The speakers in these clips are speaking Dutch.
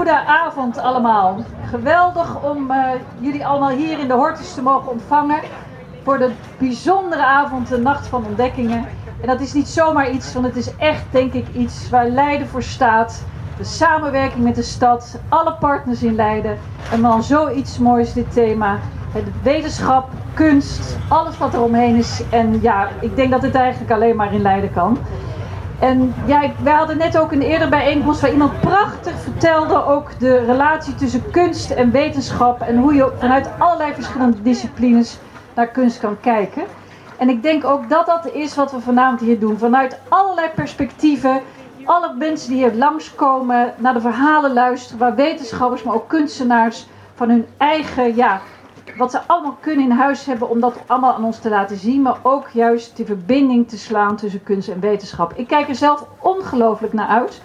Goedenavond allemaal. Geweldig om uh, jullie allemaal hier in de Hortus te mogen ontvangen voor de bijzondere avond, de Nacht van Ontdekkingen. En dat is niet zomaar iets, want het is echt, denk ik, iets waar Leiden voor staat. De samenwerking met de stad, alle partners in Leiden. En dan zoiets moois, dit thema. Het wetenschap, kunst, alles wat er omheen is. En ja, ik denk dat het eigenlijk alleen maar in Leiden kan. En ja, wij hadden net ook een eerder bijeenkomst waar iemand prachtig vertelde ook de relatie tussen kunst en wetenschap. En hoe je vanuit allerlei verschillende disciplines naar kunst kan kijken. En ik denk ook dat dat is wat we vanavond hier doen. Vanuit allerlei perspectieven. Alle mensen die hier langskomen, naar de verhalen luisteren. Waar wetenschappers, maar ook kunstenaars van hun eigen ja, wat ze allemaal kunnen in huis hebben om dat allemaal aan ons te laten zien. Maar ook juist die verbinding te slaan tussen kunst en wetenschap. Ik kijk er zelf ongelooflijk naar uit.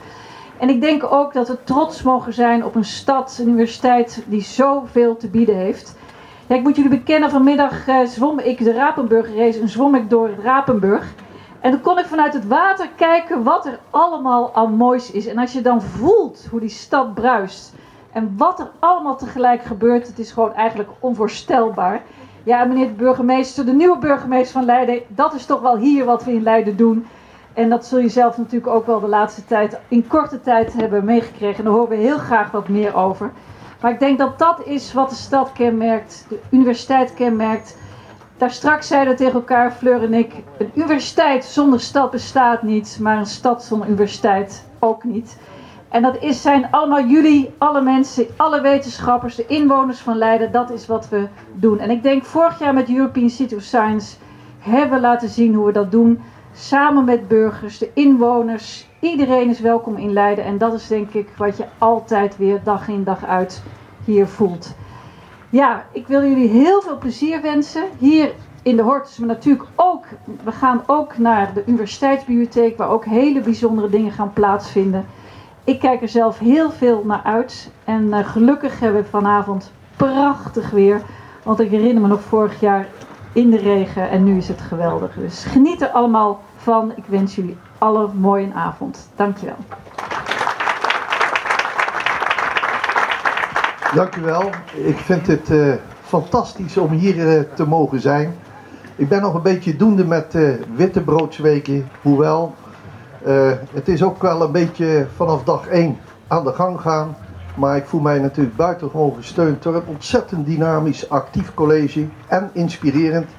En ik denk ook dat we trots mogen zijn op een stad, een universiteit die zoveel te bieden heeft. Ja, ik moet jullie bekennen, vanmiddag uh, zwom ik de Rapenburg race en zwom ik door het Rapenburg. En dan kon ik vanuit het water kijken wat er allemaal aan moois is. En als je dan voelt hoe die stad bruist en wat er allemaal tegelijk gebeurt, het is gewoon eigenlijk onvoorstelbaar. Ja, meneer de burgemeester, de nieuwe burgemeester van Leiden, dat is toch wel hier wat we in Leiden doen. En dat zul je zelf natuurlijk ook wel de laatste tijd, in korte tijd hebben meegekregen. En daar horen we heel graag wat meer over. Maar ik denk dat dat is wat de stad kenmerkt, de universiteit kenmerkt. Daar straks zeiden tegen elkaar, Fleur en ik, een universiteit zonder stad bestaat niet, maar een stad zonder universiteit ook niet. En dat is, zijn allemaal jullie, alle mensen, alle wetenschappers, de inwoners van Leiden. Dat is wat we doen. En ik denk vorig jaar met European City of Science hebben we laten zien hoe we dat doen. Samen met burgers, de inwoners. Iedereen is welkom in Leiden. En dat is denk ik wat je altijd weer dag in dag uit hier voelt. Ja, ik wil jullie heel veel plezier wensen. Hier in de Hortus, maar natuurlijk ook, we gaan ook naar de universiteitsbibliotheek, waar ook hele bijzondere dingen gaan plaatsvinden. Ik kijk er zelf heel veel naar uit. En uh, gelukkig hebben we vanavond prachtig weer. Want ik herinner me nog vorig jaar in de regen en nu is het geweldig. Dus geniet er allemaal van. Ik wens jullie alle mooie avond. Dankjewel. Dankjewel. Ik vind het uh, fantastisch om hier uh, te mogen zijn. Ik ben nog een beetje doende met uh, wittebroodsweken. Hoewel uh, het is ook wel een beetje vanaf dag 1 aan de gang gaan. Maar ik voel mij natuurlijk buitengewoon gesteund door een ontzettend dynamisch, actief college en inspirerend.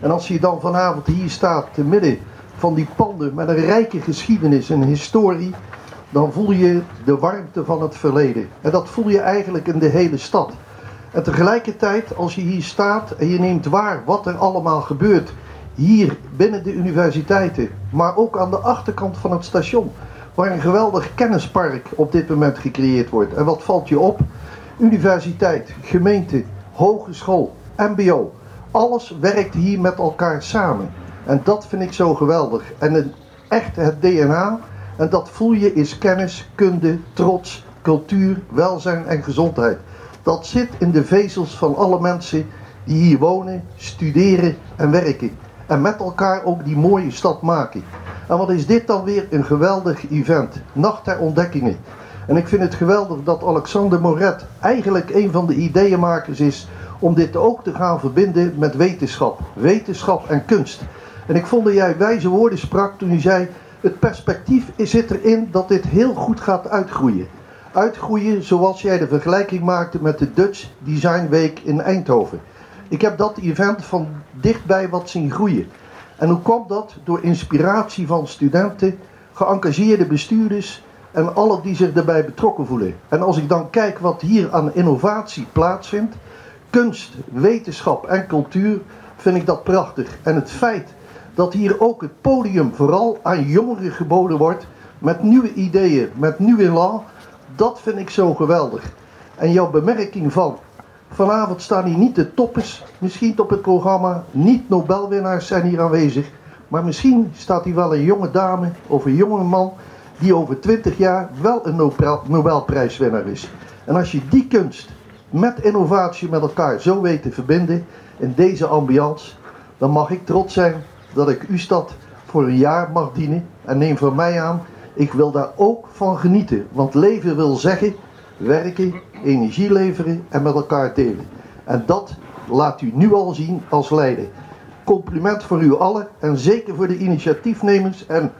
En als je dan vanavond hier staat, te midden van die panden met een rijke geschiedenis en historie, dan voel je de warmte van het verleden. En dat voel je eigenlijk in de hele stad. En tegelijkertijd, als je hier staat en je neemt waar wat er allemaal gebeurt hier binnen de universiteiten, maar ook aan de achterkant van het station, waar een geweldig kennispark op dit moment gecreëerd wordt. En wat valt je op? Universiteit, gemeente, hogeschool, MBO, alles werkt hier met elkaar samen. En dat vind ik zo geweldig. En echt het DNA, en dat voel je, is kennis, kunde, trots, cultuur, welzijn en gezondheid. Dat zit in de vezels van alle mensen die hier wonen, studeren en werken en met elkaar ook die mooie stad maken. En wat is dit dan weer een geweldig event. Nacht der ontdekkingen. En ik vind het geweldig dat Alexander Moret eigenlijk een van de ideeënmakers is om dit ook te gaan verbinden met wetenschap. Wetenschap en kunst. En ik vond dat jij wijze woorden sprak toen je zei, het perspectief zit erin dat dit heel goed gaat uitgroeien. Uitgroeien zoals jij de vergelijking maakte met de Dutch Design Week in Eindhoven. Ik heb dat event van dichtbij wat zien groeien. En hoe komt dat? Door inspiratie van studenten, geëngageerde bestuurders en alle die zich daarbij betrokken voelen. En als ik dan kijk wat hier aan innovatie plaatsvindt, kunst, wetenschap en cultuur, vind ik dat prachtig. En het feit dat hier ook het podium vooral aan jongeren geboden wordt, met nieuwe ideeën, met nieuw elan, dat vind ik zo geweldig. En jouw bemerking van Vanavond staan hier niet de toppers, misschien op het programma, niet Nobelwinnaars zijn hier aanwezig. Maar misschien staat hier wel een jonge dame of een jonge man die over 20 jaar wel een Nobelprijswinnaar is. En als je die kunst met innovatie met elkaar zo weet te verbinden in deze ambiance, dan mag ik trots zijn dat ik uw stad voor een jaar mag dienen. En neem van mij aan, ik wil daar ook van genieten. Want leven wil zeggen werken, energie leveren en met elkaar delen. En dat laat u nu al zien als leider. Compliment voor u allen en zeker voor de initiatiefnemers. En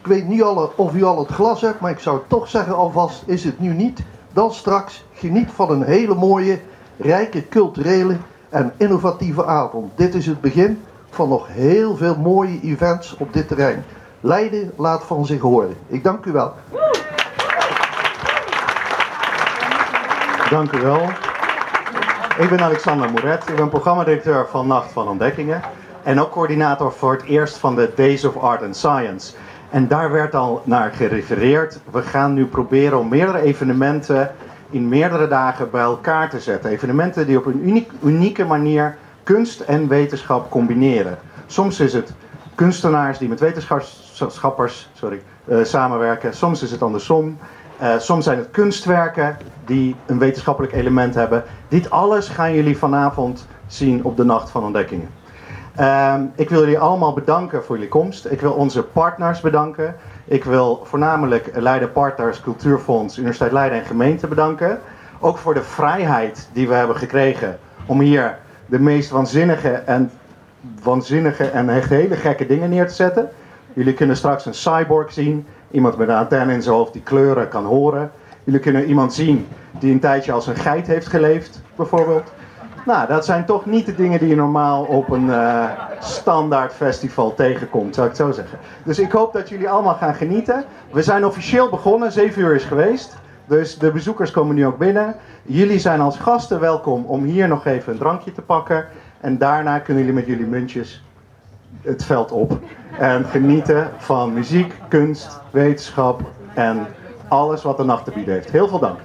ik weet niet alle of u al het glas hebt, maar ik zou toch zeggen alvast, is het nu niet, dan straks geniet van een hele mooie, rijke culturele en innovatieve avond. Dit is het begin van nog heel veel mooie events op dit terrein. Leiden laat van zich horen. Ik dank u wel. Dank u wel. Ik ben Alexander Moret. Ik ben programmadirecteur van Nacht van Ontdekkingen. En ook coördinator voor het eerst van de Days of Art and Science. En daar werd al naar gerefereerd. We gaan nu proberen om meerdere evenementen in meerdere dagen bij elkaar te zetten. Evenementen die op een uniek, unieke manier kunst en wetenschap combineren. Soms is het kunstenaars die met wetenschappers sorry, uh, samenwerken. Soms is het andersom. Uh, soms zijn het kunstwerken die een wetenschappelijk element hebben. Dit alles gaan jullie vanavond zien op de Nacht van Ontdekkingen. Uh, ik wil jullie allemaal bedanken voor jullie komst. Ik wil onze partners bedanken. Ik wil voornamelijk Leiden Partners, Cultuurfonds, Universiteit Leiden en gemeente bedanken. Ook voor de vrijheid die we hebben gekregen om hier de meest waanzinnige en, waanzinnige en hele gekke dingen neer te zetten. Jullie kunnen straks een cyborg zien. Iemand met een antenne in zijn hoofd die kleuren kan horen. Jullie kunnen iemand zien die een tijdje als een geit heeft geleefd, bijvoorbeeld. Nou, dat zijn toch niet de dingen die je normaal op een uh, standaard festival tegenkomt, zou ik het zo zeggen. Dus ik hoop dat jullie allemaal gaan genieten. We zijn officieel begonnen, 7 uur is geweest. Dus de bezoekers komen nu ook binnen. Jullie zijn als gasten welkom om hier nog even een drankje te pakken. En daarna kunnen jullie met jullie muntjes het veld op. En genieten van muziek, kunst, wetenschap en alles wat de nacht te bieden heeft. Heel veel dank.